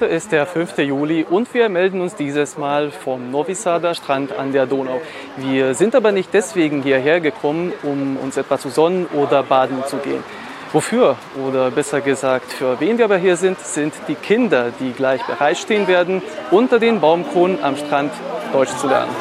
Heute ist der 5. Juli und wir melden uns dieses Mal vom Novi Sada Strand an der Donau. Wir sind aber nicht deswegen hierher gekommen, um uns etwa zu sonnen oder baden zu gehen. Wofür oder besser gesagt, für wen wir aber hier sind, sind die Kinder, die gleich bereitstehen werden, unter den Baumkronen am Strand Deutsch zu lernen.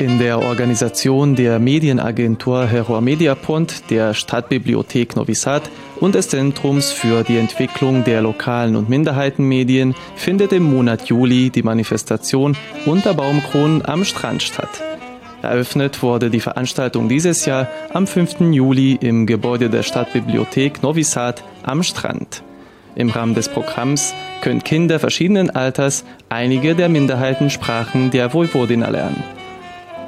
In der Organisation der Medienagentur Heror Mediapont, der Stadtbibliothek Novi Sad und des Zentrums für die Entwicklung der lokalen und Minderheitenmedien findet im Monat Juli die Manifestation Unter Baumkronen am Strand statt. Eröffnet wurde die Veranstaltung dieses Jahr am 5. Juli im Gebäude der Stadtbibliothek Novi Sad am Strand. Im Rahmen des Programms können Kinder verschiedenen Alters einige der Minderheitensprachen der Vojvodina lernen.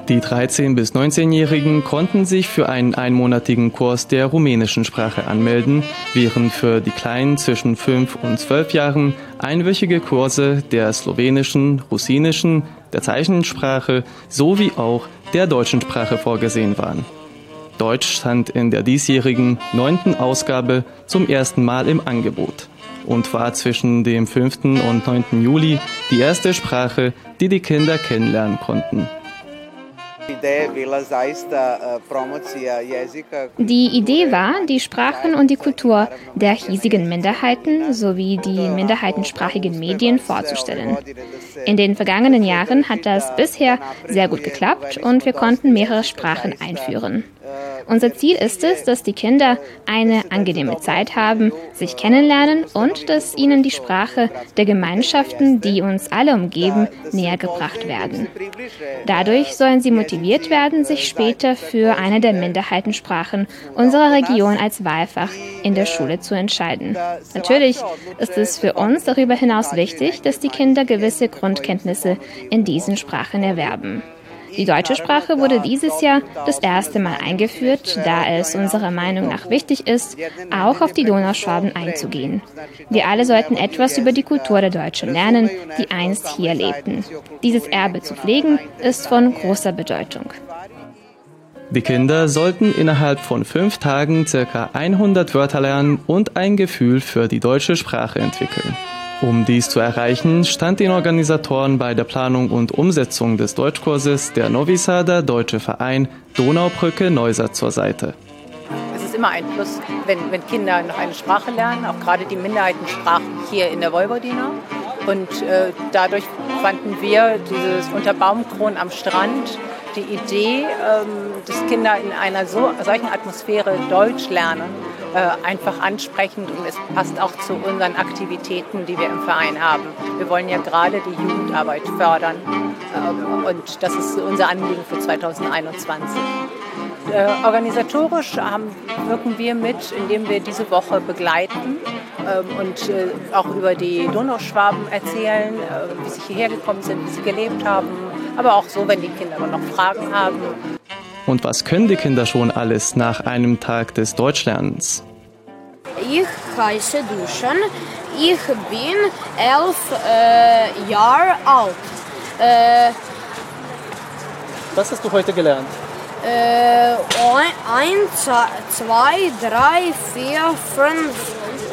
Die 13- bis 19-Jährigen konnten sich für einen einmonatigen Kurs der rumänischen Sprache anmelden, während für die Kleinen zwischen 5 und 12 Jahren einwöchige Kurse der slowenischen, russinischen, der Zeichensprache sowie auch der deutschen Sprache vorgesehen waren. Deutsch stand in der diesjährigen neunten Ausgabe zum ersten Mal im Angebot und war zwischen dem 5. und 9. Juli die erste Sprache, die die Kinder kennenlernen konnten. Die Idee war, die Sprachen und die Kultur der hiesigen Minderheiten sowie die minderheitensprachigen Medien vorzustellen. In den vergangenen Jahren hat das bisher sehr gut geklappt und wir konnten mehrere Sprachen einführen. Unser Ziel ist es, dass die Kinder eine angenehme Zeit haben, sich kennenlernen und dass ihnen die Sprache der Gemeinschaften, die uns alle umgeben, näher gebracht werden. Dadurch sollen sie motiviert werden, sich später für eine der Minderheitensprachen unserer Region als Wahlfach in der Schule zu entscheiden. Natürlich ist es für uns darüber hinaus wichtig, dass die Kinder gewisse Grundkenntnisse in diesen Sprachen erwerben. Die deutsche Sprache wurde dieses Jahr das erste Mal eingeführt, da es unserer Meinung nach wichtig ist, auch auf die Donauschwaben einzugehen. Wir alle sollten etwas über die Kultur der Deutschen lernen, die einst hier lebten. Dieses Erbe zu pflegen, ist von großer Bedeutung. Die Kinder sollten innerhalb von fünf Tagen ca. 100 Wörter lernen und ein Gefühl für die deutsche Sprache entwickeln. Um dies zu erreichen, stand den Organisatoren bei der Planung und Umsetzung des Deutschkurses der Novi Deutsche Verein Donaubrücke Neusat zur Seite. Es ist immer ein Plus, wenn, wenn Kinder noch eine Sprache lernen, auch gerade die Minderheitensprachen hier in der Vojvodina. Und äh, dadurch fanden wir dieses Unter Baumkronen am Strand die Idee, ähm, dass Kinder in einer so, solchen Atmosphäre Deutsch lernen, äh, einfach ansprechend und es passt auch zu unseren Aktivitäten, die wir im Verein haben. Wir wollen ja gerade die Jugendarbeit fördern ähm, und das ist unser Anliegen für 2021. Äh, organisatorisch haben, wirken wir mit, indem wir diese Woche begleiten ähm, und äh, auch über die Donauschwaben erzählen, äh, wie sie hierher gekommen sind, wie sie gelebt haben, aber auch so, wenn die Kinder noch Fragen haben. Und was können die Kinder schon alles nach einem Tag des Deutschlernens? Ich heiße Duschan. Ich bin elf äh, Jahre alt. Äh, Was hast du heute gelernt? Äh, eins, zwei, drei, vier, fünf,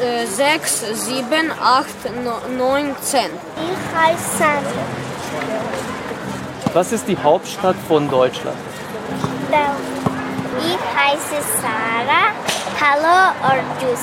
äh, sechs, sieben, acht, neun, zehn. Ich heiße Sandra. Was ist die Hauptstadt von Deutschland? Ich heiße Sarah. Hallo Orjus.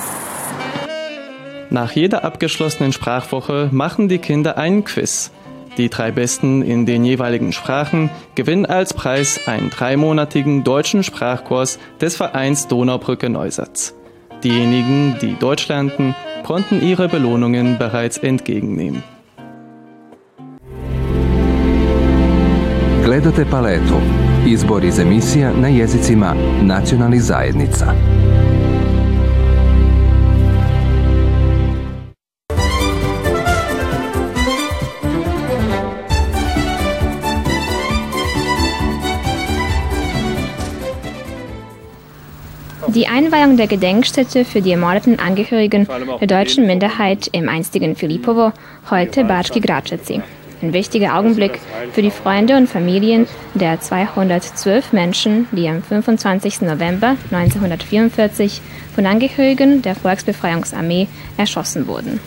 Nach jeder abgeschlossenen Sprachwoche machen die Kinder einen Quiz. Die drei Besten in den jeweiligen Sprachen gewinnen als Preis einen dreimonatigen deutschen Sprachkurs des Vereins Donaubrücke Neusatz. Diejenigen, die Deutsch lernten, konnten ihre Belohnungen bereits entgegennehmen. Gledate paletu. Izbor iz emisija na jezicima nacionalnih zajednica. Die Einweihung der Gedenkstätte für die ermordeten Angehörigen der deutschen Minderheit im einstigen Filipovo, heute Batschki Gračeci. Ein wichtiger Augenblick für die Freunde und Familien der 212 Menschen, die am 25. November 1944 von Angehörigen der Volksbefreiungsarmee erschossen wurden.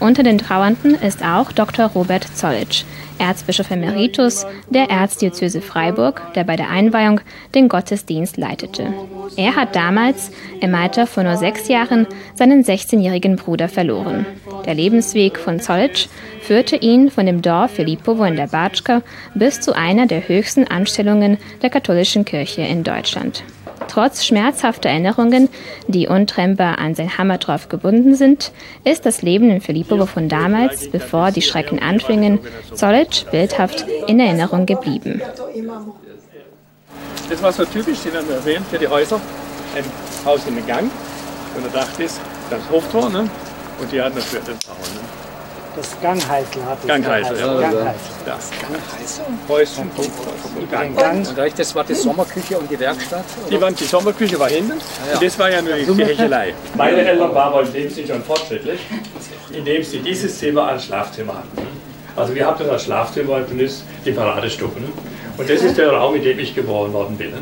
Unter den Trauernden ist auch Dr. Robert Zollitsch, Erzbischof Emeritus der Erzdiözese Freiburg, der bei der Einweihung den Gottesdienst leitete. Er hat damals im Alter von nur sechs Jahren seinen 16-jährigen Bruder verloren. Der Lebensweg von Zollitsch führte ihn von dem Dorf Filipovo in der Batschka bis zu einer der höchsten Anstellungen der katholischen Kirche in Deutschland. Trotz schmerzhafter Erinnerungen, die untrennbar an sein Hammertorf gebunden sind, ist das Leben in Filipovo von damals, bevor die Schrecken anfingen, Zollitsch bildhaft in Erinnerung geblieben. Das war so typisch, Sie haben erwähnt, für die Häuser. Ein Haus in den Gang, und der Dach ist das Hoftor, ne? und die hatten natürlich den Zaun. Ne? Das Gangheißel hat es. Gangheißel, ja. Das Gangheißel. Häuschen, Den Gang. Und recht, das war die Sommerküche und die Werkstatt? Die, waren, die Sommerküche war hinten ja. und das war ja nur die Kirchelei. Meine Eltern waren aber in dem Sinne schon fortschrittlich, indem sie dieses Zimmer als Schlafzimmer hatten. Also wir haben das als Schlafzimmer und das ist die Paradestube. Ne? Und das ist der Raum, in dem ich geboren worden bin.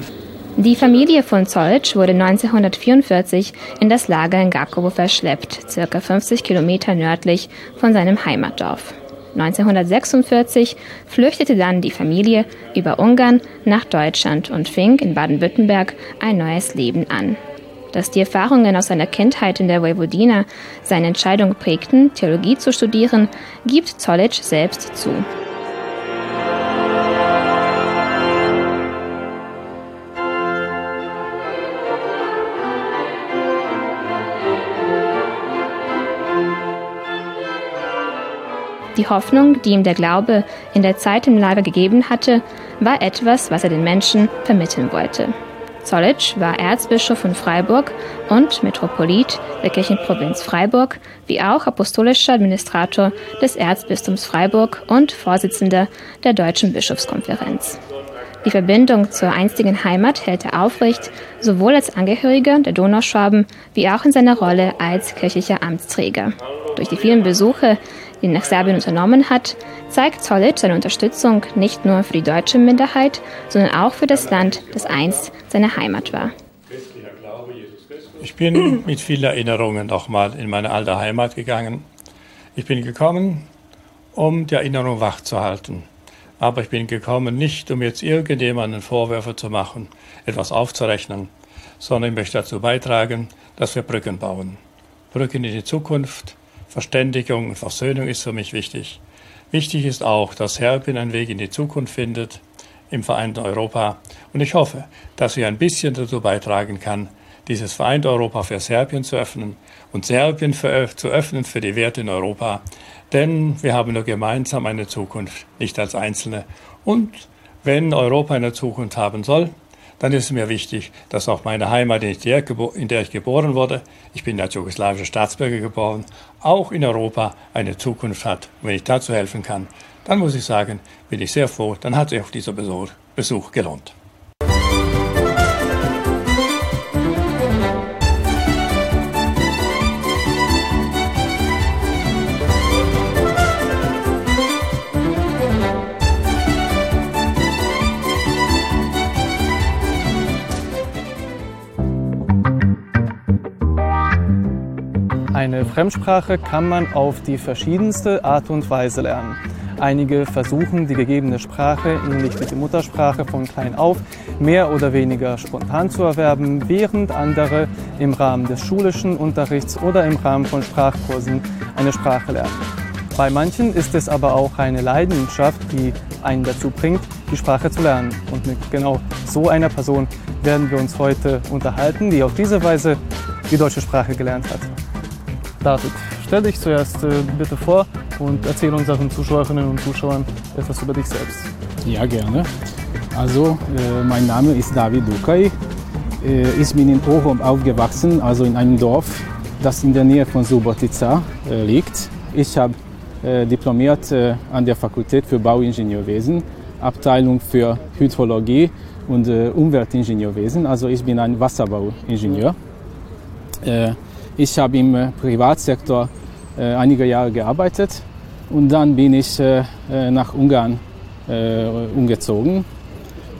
Die Familie von Zollitsch wurde 1944 in das Lager in Gakowo verschleppt, circa 50 Kilometer nördlich von seinem Heimatdorf. 1946 flüchtete dann die Familie über Ungarn nach Deutschland und fing in Baden-Württemberg ein neues Leben an. Dass die Erfahrungen aus seiner Kindheit in der Vojvodina seine Entscheidung prägten, Theologie zu studieren, gibt Zollitsch selbst zu. Die Hoffnung, die ihm der Glaube in der Zeit im Lager gegeben hatte, war etwas, was er den Menschen vermitteln wollte. Zollitsch war Erzbischof von Freiburg und Metropolit der Kirchenprovinz Freiburg, wie auch apostolischer Administrator des Erzbistums Freiburg und Vorsitzender der Deutschen Bischofskonferenz. Die Verbindung zur einstigen Heimat hält er aufrecht, sowohl als Angehöriger der Donauschwaben wie auch in seiner Rolle als kirchlicher Amtsträger. Durch die vielen Besuche, die nach Serbien unternommen hat, zeigt Zollitsch seine Unterstützung nicht nur für die deutsche Minderheit, sondern auch für das Land, das einst seine Heimat war. Ich bin mit vielen Erinnerungen nochmal in meine alte Heimat gegangen. Ich bin gekommen, um die Erinnerung wachzuhalten. Aber ich bin gekommen, nicht um jetzt irgendjemanden Vorwürfe zu machen, etwas aufzurechnen, sondern ich möchte dazu beitragen, dass wir Brücken bauen. Brücken in die Zukunft, Verständigung und Versöhnung ist für mich wichtig. Wichtig ist auch, dass Serbien einen Weg in die Zukunft findet im vereinten Europa. Und ich hoffe, dass ich ein bisschen dazu beitragen kann, dieses vereinte Europa für Serbien zu öffnen und Serbien für, zu öffnen für die Werte in Europa. Denn wir haben nur gemeinsam eine Zukunft, nicht als Einzelne. Und wenn Europa eine Zukunft haben soll, dann ist es mir wichtig, dass auch meine Heimat, in der, in der ich geboren wurde, ich bin als jugoslawischer Staatsbürger geboren, auch in Europa eine Zukunft hat. Und wenn ich dazu helfen kann, dann muss ich sagen, bin ich sehr froh, dann hat sich auch dieser Besuch, Besuch gelohnt. Eine Fremdsprache kann man auf die verschiedenste Art und Weise lernen. Einige versuchen, die gegebene Sprache, ähnlich wie die Muttersprache von klein auf, mehr oder weniger spontan zu erwerben, während andere im Rahmen des schulischen Unterrichts oder im Rahmen von Sprachkursen eine Sprache lernen. Bei manchen ist es aber auch eine Leidenschaft, die einen dazu bringt, die Sprache zu lernen. Und mit genau so einer Person werden wir uns heute unterhalten, die auf diese Weise die deutsche Sprache gelernt hat. David, stell dich zuerst äh, bitte vor und erzähl unseren Zuschauerinnen und Zuschauern etwas über dich selbst. Ja, gerne. Also, äh, mein Name ist David Dukay. Äh, ich bin in Ohom aufgewachsen, also in einem Dorf, das in der Nähe von Subotica liegt. Ich habe diplomiert an der Fakultät für Bauingenieurwesen, Abteilung für Hydrologie und Umweltingenieurwesen. Also ich bin ein Wasserbauingenieur. Ich habe im Privatsektor einige Jahre gearbeitet Und dann bin ich äh, nach Ungarn äh, umgezogen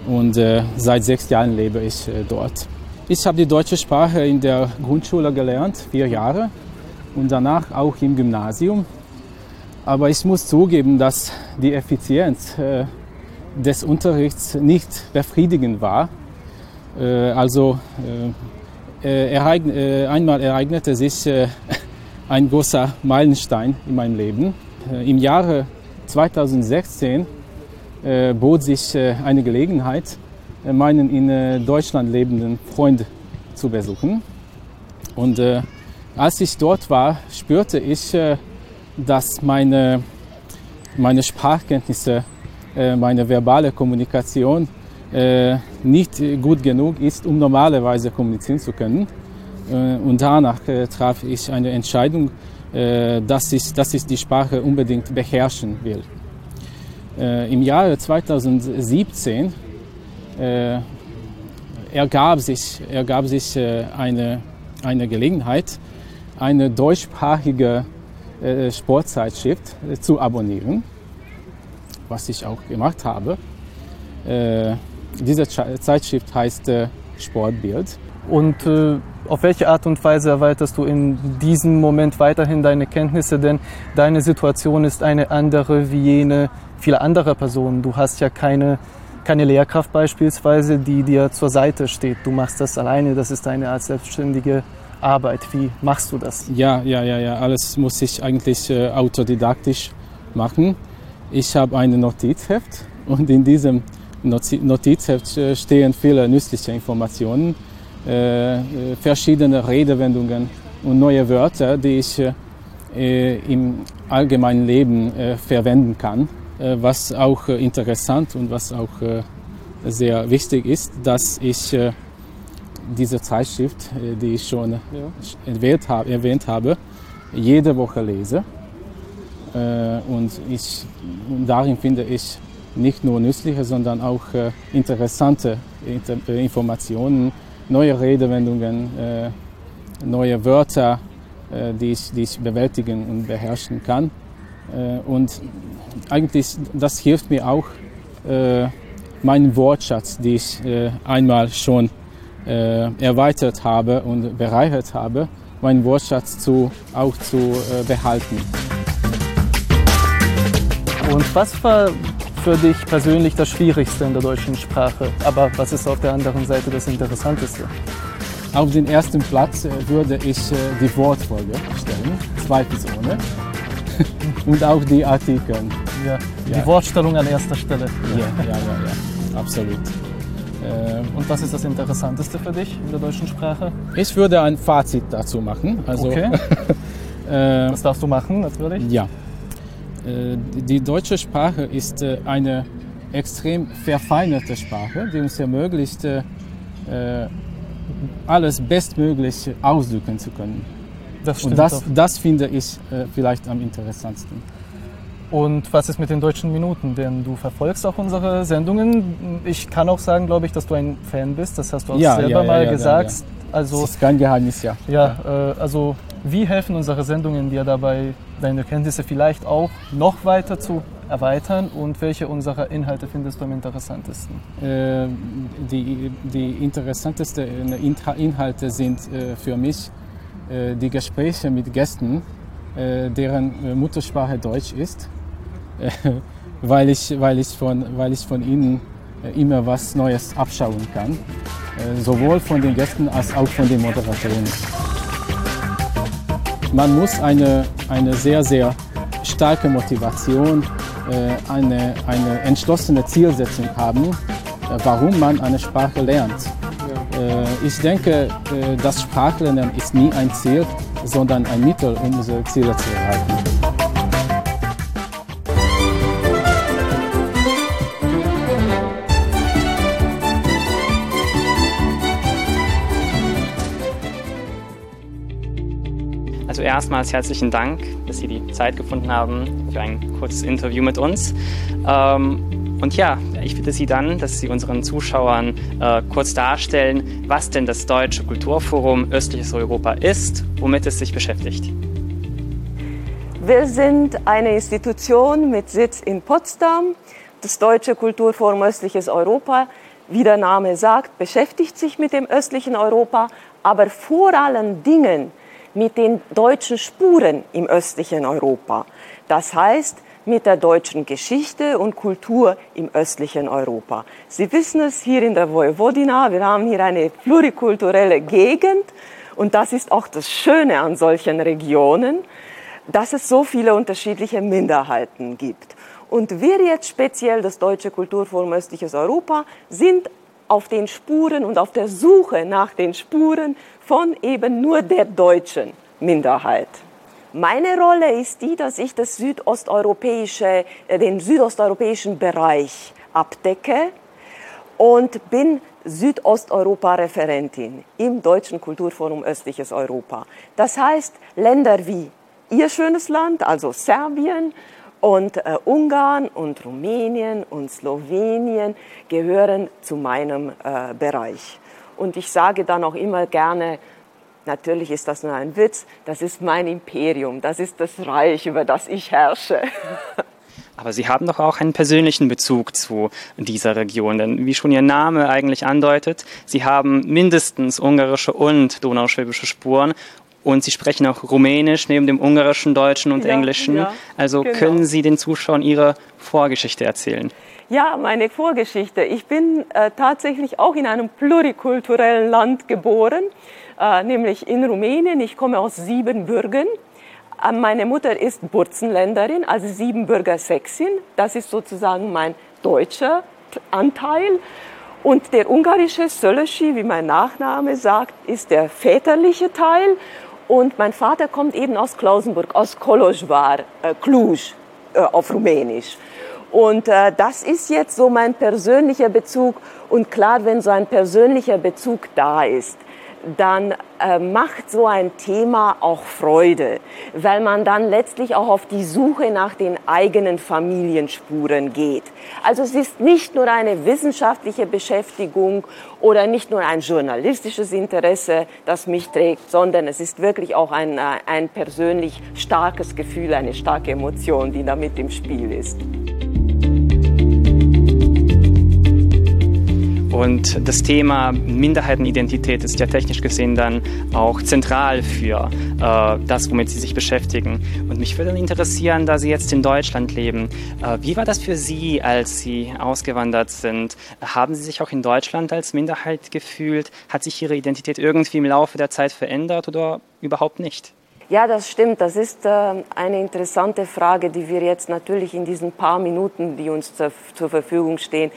und äh, seit sechs Jahren lebe ich äh, dort. Ich habe die deutsche Sprache in der Grundschule gelernt, vier Jahre, und danach auch im Gymnasium. Aber ich muss zugeben, dass die Effizienz äh, des Unterrichts nicht befriedigend war. Äh, also äh, ereign einmal ereignete sich ein großer Meilenstein in meinem Leben. Im Jahre 2016 bot sich eine Gelegenheit, meinen in Deutschland lebenden Freund zu besuchen. Und äh, als ich dort war, spürte ich, äh, dass meine, meine Sprachkenntnisse, äh, meine verbale Kommunikation nicht gut genug ist, um normalerweise kommunizieren zu können. Und danach traf ich eine Entscheidung, dass ich, dass ich die Sprache unbedingt beherrschen will. Im Jahre 2017 äh, ergab sich, ergab sich äh, eine, eine Gelegenheit, eine deutschsprachige äh, Sportzeitschrift zu abonnieren, was ich auch gemacht habe. Diese Zeitschrift heißt Sportbild. Und äh, auf welche Art und Weise erweiterst du in diesem Moment weiterhin deine Kenntnisse? Denn deine Situation ist eine andere wie jene vieler anderer Personen. Du hast ja keine keine Lehrkraft beispielsweise, die dir zur Seite steht. Du machst das alleine, das ist deine als selbstständige Arbeit. Wie machst du das? Ja, ja, ja, ja. Alles muss ich eigentlich äh, autodidaktisch machen. Ich habe ein Notizheft und in diesem Notizheft äh, stehen viele nützliche Informationen, äh, äh, verschiedene Redewendungen und neue Wörter, die ich im allgemeinen Leben verwenden kann. Was auch interessant und was auch sehr wichtig ist, dass ich diese Zeitschrift, die ich schon erwähnt habe, erwähnt habe jede Woche lese. Und, ich, und darin finde ich nicht nur nützliche, sondern auch interessante Informationen, neue Redewendungen, neue Wörter, die ich, die ich bewältigen und beherrschen kann. Äh, und eigentlich, das hilft mir auch, äh, meinen Wortschatz, den ich äh, einmal schon erweitert habe und bereichert habe, meinen Wortschatz zu, auch zu behalten. Und was war für dich persönlich das Schwierigste in der deutschen Sprache? Aber was ist auf der anderen Seite das Interessanteste? Auf den ersten Platz würde ich die Wortfolge stellen, zweifelsohne und auch die Artikel. Ja, die ja. Wortstellung an erster Stelle. Ja, ja, ja, ja absolut. Äh, und was ist das Interessanteste für dich in der deutschen Sprache? Ich würde ein Fazit dazu machen. Also, okay. äh, was darfst du machen, natürlich? Ja. Äh, die deutsche Sprache ist äh, eine extrem verfeinerte Sprache, die uns ermöglicht, äh, alles bestmöglich ausdrücken zu können. Das Und das, das finde ich vielleicht am interessantesten. Und was ist mit den deutschen Minuten? Denn du verfolgst auch unsere Sendungen. Ich kann auch sagen, glaube ich, dass du ein Fan bist. Das hast du auch ja, selber ja, mal ja, gesagt. Also, das ist kein Geheimnis, ja. Ja, äh, also wie helfen unsere Sendungen dir dabei, deine Kenntnisse vielleicht auch noch weiter zu erweitern und welche unserer Inhalte findest du am interessantesten? Äh, die, die interessantesten Inhalte sind äh, für mich äh, die Gespräche mit Gästen, äh, deren äh, Muttersprache Deutsch ist, weil, ich, weil, ich von, weil ich von ihnen immer was Neues abschauen kann, sowohl von den Gästen als auch von den Moderatoren. Man muss eine, eine sehr, sehr starke Motivation, eine, eine entschlossene Zielsetzung haben, warum man eine Sprache lernt. Äh, ich denke, äh, das Sprachlernen ist nie ein Ziel, sondern ein Mittel, um unsere Ziele zu erreichen. Also erstmals herzlichen Dank, dass Sie die Zeit gefunden haben für ein kurzes Interview mit uns. Ähm, und ja, ich bitte Sie dann, dass Sie unseren Zuschauern äh, kurz darstellen, was denn das Deutsche Kulturforum Östliches Europa ist, womit es sich beschäftigt. Wir sind eine Institution mit Sitz in Potsdam. Das Deutsche Kulturforum Östliches Europa, wie der Name sagt, beschäftigt sich mit dem östlichen Europa, aber vor allen Dingen mit den deutschen Spuren im östlichen Europa. Das heißt, mit der deutschen Geschichte und Kultur im östlichen Europa. Sie wissen es hier in der Vojvodina, wir haben hier eine plurikulturelle Gegend und das ist auch das Schöne an solchen Regionen, dass es so viele unterschiedliche Minderheiten gibt. Und wir jetzt speziell, das Deutsche Kulturforum Östliches Europa, sind auf den Spuren und auf der Suche nach den Spuren von eben nur der deutschen Minderheit. Meine Rolle ist die, dass ich das südosteuropäische, äh, den südosteuropäischen Bereich abdecke und bin Südosteuropa-Referentin im Deutschen Kulturforum Östliches Europa. Das heißt, Länder wie Ihr schönes Land, also Serbien und äh, Ungarn und Rumänien und Slowenien gehören zu meinem äh, Bereich. Und ich sage dann auch immer gerne, Natürlich ist das nur ein Witz. Das ist mein Imperium. Das ist das Reich, über das ich herrsche. Aber Sie haben doch auch einen persönlichen Bezug zu dieser Region, denn wie schon Ihr Name eigentlich andeutet, Sie haben mindestens ungarische und donauschwäbische Spuren und Sie sprechen auch Rumänisch neben dem ungarischen, deutschen und ja, englischen. Ja, also genau. können Sie den Zuschauern Ihre Vorgeschichte erzählen? Ja, meine Vorgeschichte. Ich bin äh, tatsächlich auch in einem plurikulturellen Land geboren äh, nämlich in Rumänien. Ich komme aus Siebenbürgen. Äh, meine Mutter ist Burzenländerin, also Siebenbürger Sächsin. Das ist sozusagen mein deutscher Anteil. Und der ungarische Sölöschi, wie mein Nachname sagt, ist der väterliche Teil. Und mein Vater kommt eben aus Klausenburg, aus Kolozsvár, äh, Cluj äh, auf Rumänisch. Und äh, das ist jetzt so mein persönlicher Bezug. Und klar, wenn so ein persönlicher Bezug da ist, dann äh, macht so ein Thema auch Freude, weil man dann letztlich auch auf die Suche nach den eigenen Familienspuren geht. Also es ist nicht nur eine wissenschaftliche Beschäftigung oder nicht nur ein journalistisches Interesse, das mich trägt, sondern es ist wirklich auch ein, äh, ein persönlich starkes Gefühl, eine starke Emotion, die da mit im Spiel ist. Und das Thema Minderheitenidentität ist ja technisch gesehen dann auch zentral für äh, das, womit Sie sich beschäftigen. Und mich würde interessieren, da Sie jetzt in Deutschland leben, äh, wie war das für Sie, als Sie ausgewandert sind? Haben Sie sich auch in Deutschland als Minderheit gefühlt? Hat sich Ihre Identität irgendwie im Laufe der Zeit verändert oder überhaupt nicht? Ja, das stimmt. Das ist äh, eine interessante Frage, die wir jetzt natürlich in diesen paar Minuten, die uns zur, zur Verfügung stehen,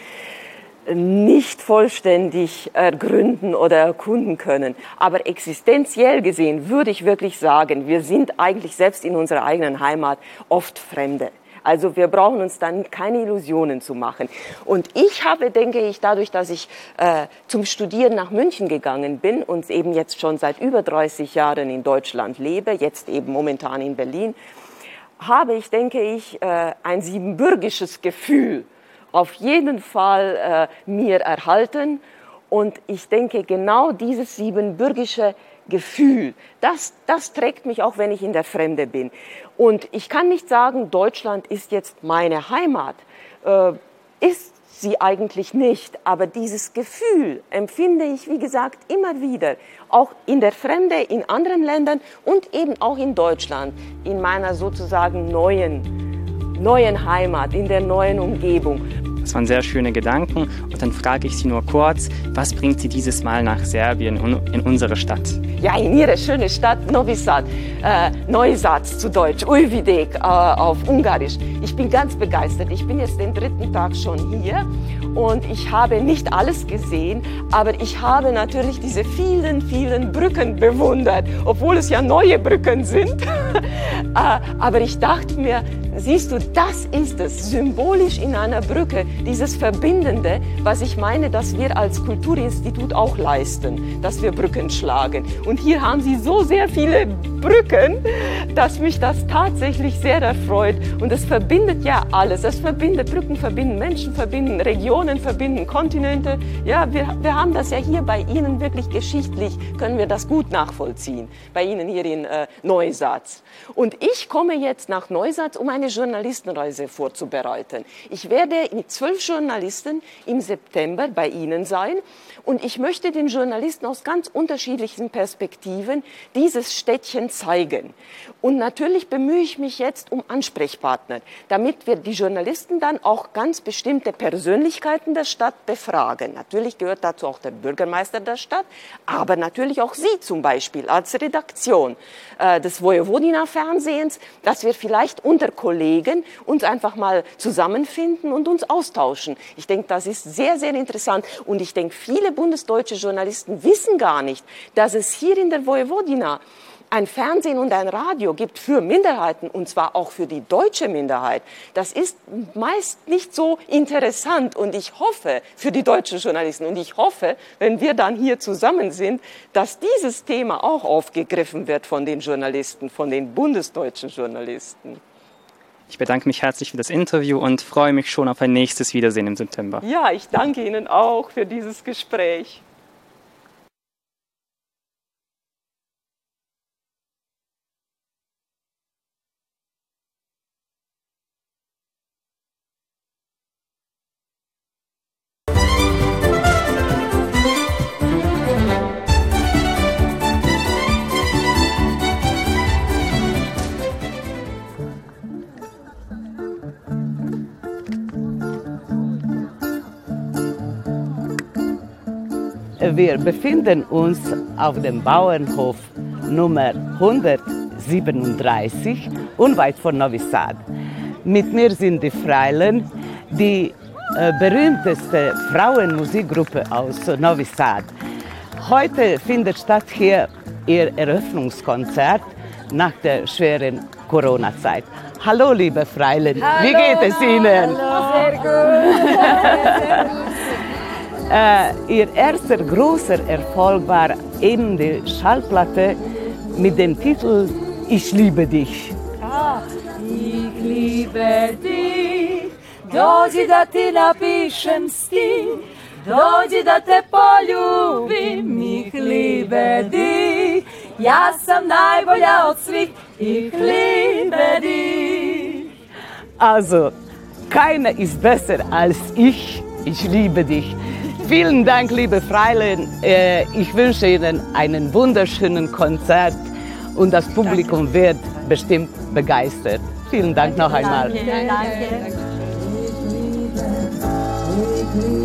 nicht vollständig ergründen oder erkunden können. Aber existenziell gesehen würde ich wirklich sagen, wir sind eigentlich selbst in unserer eigenen Heimat oft Fremde. Also wir brauchen uns dann keine Illusionen zu machen. Und ich habe, denke ich, dadurch, dass ich äh, zum Studieren nach München gegangen bin und eben jetzt schon seit über 30 Jahren in Deutschland lebe, jetzt eben momentan in Berlin, habe ich, denke ich, äh, ein siebenbürgisches Gefühl auf jeden Fall äh, mir erhalten. Und ich denke, genau dieses siebenbürgische Gefühl, das, das trägt mich auch, wenn ich in der Fremde bin. Und ich kann nicht sagen, Deutschland ist jetzt meine Heimat. Äh, ist sie eigentlich nicht. Aber dieses Gefühl empfinde ich, wie gesagt, immer wieder. Auch in der Fremde, in anderen Ländern und eben auch in Deutschland, in meiner sozusagen neuen, neuen Heimat, in der neuen Umgebung. Das waren sehr schöne Gedanken. Und dann frage ich Sie nur kurz, was bringt Sie dieses Mal nach Serbien in unsere Stadt? Ja, in Ihre schöne Stadt Novi Sad. Äh, Neusatz zu Deutsch, Ujvidek äh, auf Ungarisch. Ich bin ganz begeistert. Ich bin jetzt den dritten Tag schon hier und ich habe nicht alles gesehen, aber ich habe natürlich diese vielen, vielen Brücken bewundert, obwohl es ja neue Brücken sind. äh, aber ich dachte mir, siehst du, das ist es, symbolisch in einer Brücke, dieses Verbindende, was ich meine, dass wir als Kulturinstitut auch leisten, dass wir Brücken schlagen. Und hier haben sie so sehr viele Brücken, dass mich das tatsächlich sehr erfreut. Und es verbindet ja alles. Es verbindet Brücken, verbinden Menschen, verbinden Regionen, verbinden Kontinente. Ja, wir, wir haben das ja hier bei Ihnen wirklich geschichtlich, können wir das gut nachvollziehen. Bei Ihnen hier in äh, Neusatz. Und ich komme jetzt nach Neusatz, um eine Journalistenreise vorzubereiten. Ich werde mit zwölf Journalisten im September bei Ihnen sein und ich möchte den Journalisten aus ganz unterschiedlichen Perspektiven dieses Städtchen zeigen. Und natürlich bemühe ich mich jetzt um Ansprechpartner, damit wir die Journalisten dann auch ganz bestimmte Persönlichkeiten der Stadt befragen. Natürlich gehört dazu auch der Bürgermeister der Stadt, aber natürlich auch Sie zum Beispiel als Redaktion äh, des Vojvodina Fernsehens, dass wir vielleicht unter Kollegen uns einfach mal zusammenfinden und uns austauschen. Ich denke, das ist sehr, sehr interessant und ich denke, viele bundesdeutsche Journalisten wissen gar nicht, dass es hier in der Vojvodina ein Fernsehen und ein Radio gibt für Minderheiten, und zwar auch für die deutsche Minderheit, das ist meist nicht so interessant. Und ich hoffe für die deutschen Journalisten, und ich hoffe, wenn wir dann hier zusammen sind, dass dieses Thema auch aufgegriffen wird von den Journalisten, von den bundesdeutschen Journalisten. Ich bedanke mich herzlich für das Interview und freue mich schon auf ein nächstes Wiedersehen im September. Ja, ich danke Ihnen auch für dieses Gespräch. Wir befinden uns auf dem Bauernhof Nummer 137, unweit von Novi Sad. Mit mir sind die Freilen, die äh, berühmteste Frauenmusikgruppe aus Novi Sad. Heute findet statt hier ihr Eröffnungskonzert nach der schweren Corona-Zeit. Hallo, liebe Freilen, Hallo, wie geht es Ihnen? Hallo, sehr gut. Äh, ihr erster großer Erfolg war eben die Schallplatte mit dem Titel Ich liebe dich. Ah, ich liebe dich, dođi da ti napišem stih, dođi da te poljubim, ich liebe dich, ja sam najbolja od svih, ich liebe dich. Also, keiner ist besser als ich, ich liebe dich. Vielen Dank, liebe Freilen. Äh, Ich wünsche Ihnen einen wunderschönen Konzert und das Publikum wird bestimmt begeistert. Vielen Dank noch einmal. Danke. Dođi